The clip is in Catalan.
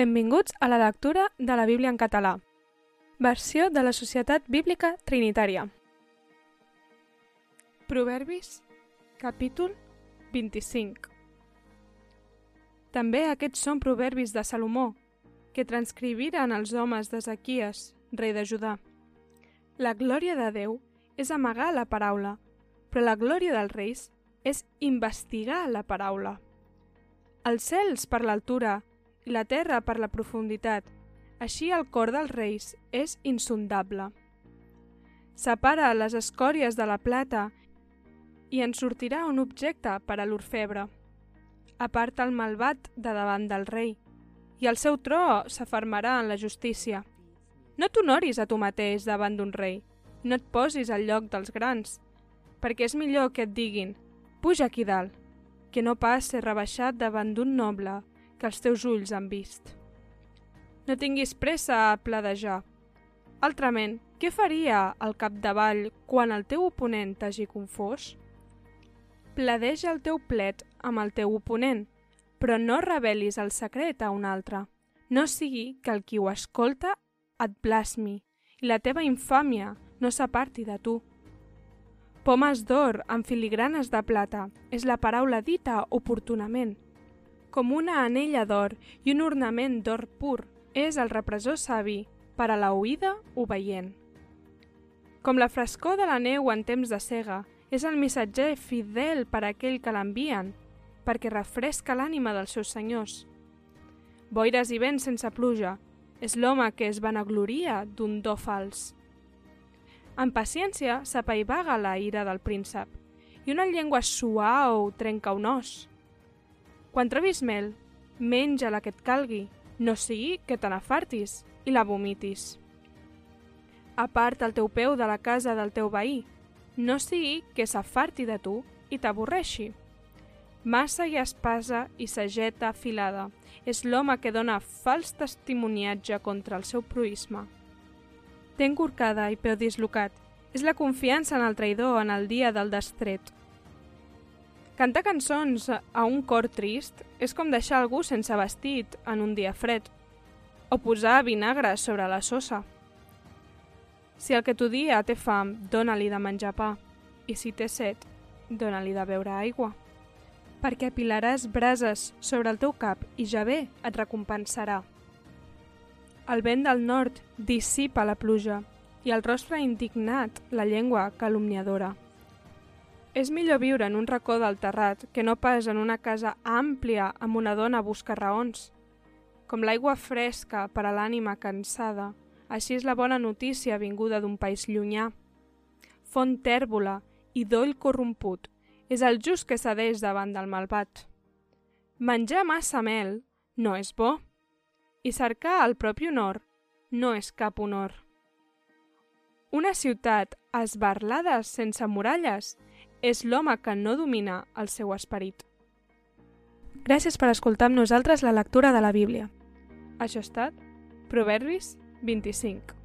Benvinguts a la lectura de la Bíblia en català. Versió de la Societat Bíblica Trinitària. Proverbis, capítol 25. També aquests són proverbis de Salomó, que transcriviren els homes d'Ezequies, rei de Judà. La glòria de Déu és amagar la paraula, però la glòria dels reis és investigar la paraula. Els cels per l'altura i la terra per la profunditat, així el cor dels reis és insondable. Separa les escòries de la plata i en sortirà un objecte per a l'orfebre. Aparta el malvat de davant del rei, i el seu tro s'afermarà en la justícia. No t'honoris a tu mateix davant d'un rei, no et posis al lloc dels grans, perquè és millor que et diguin «puja aquí dalt», que no pas ser rebaixat davant d'un noble que els teus ulls han vist. No tinguis pressa a pladejar. Altrament, què faria el capdavall quan el teu oponent t'hagi confós? Pladeja el teu plet amb el teu oponent, però no revelis el secret a un altre. No sigui que el qui ho escolta et blasmi i la teva infàmia no s'aparti de tu. Pomes d'or amb filigranes de plata és la paraula dita oportunament – com una anella d'or i un ornament d'or pur, és el repressor savi per a la oïda obeient. Com la frescor de la neu en temps de cega, és el missatger fidel per a aquell que l'envien, perquè refresca l'ànima dels seus senyors. Boires i vents sense pluja, és l'home que es vanagloria d'un do fals. En paciència s'apaivaga la ira del príncep, i una llengua suau trenca un os. Quan trobis mel, menja la que et calgui, no sigui que te n'afartis i la vomitis. Aparta el teu peu de la casa del teu veí, no sigui que s'afarti de tu i t'avorreixi. Massa i espasa i sageta afilada és l'home que dona fals testimoniatge contra el seu proisme. Ten corcada i peu dislocat. És la confiança en el traïdor en el dia del destret. Cantar cançons a un cor trist és com deixar algú sense vestit en un dia fred, o posar vinagre sobre la sosa. Si el que t'odia té fam, dóna-li de menjar pa, i si té set, dóna-li de beure aigua. Perquè apilaràs brases sobre el teu cap i ja bé et recompensarà. El vent del nord dissipa la pluja i el rostre indignat la llengua calumniadora. És millor viure en un racó del terrat que no pas en una casa àmplia amb una dona a buscar raons. Com l'aigua fresca per a l'ànima cansada, així és la bona notícia vinguda d'un país llunyà. Font tèrbola i doll corromput és el just que cedeix davant del malvat. Menjar massa mel no és bo i cercar el propi honor no és cap honor. Una ciutat esbarlada sense muralles és l'home que no domina el seu esperit. Gràcies per escoltar amb nosaltres la lectura de la Bíblia. Això ha estat Proverbis 25.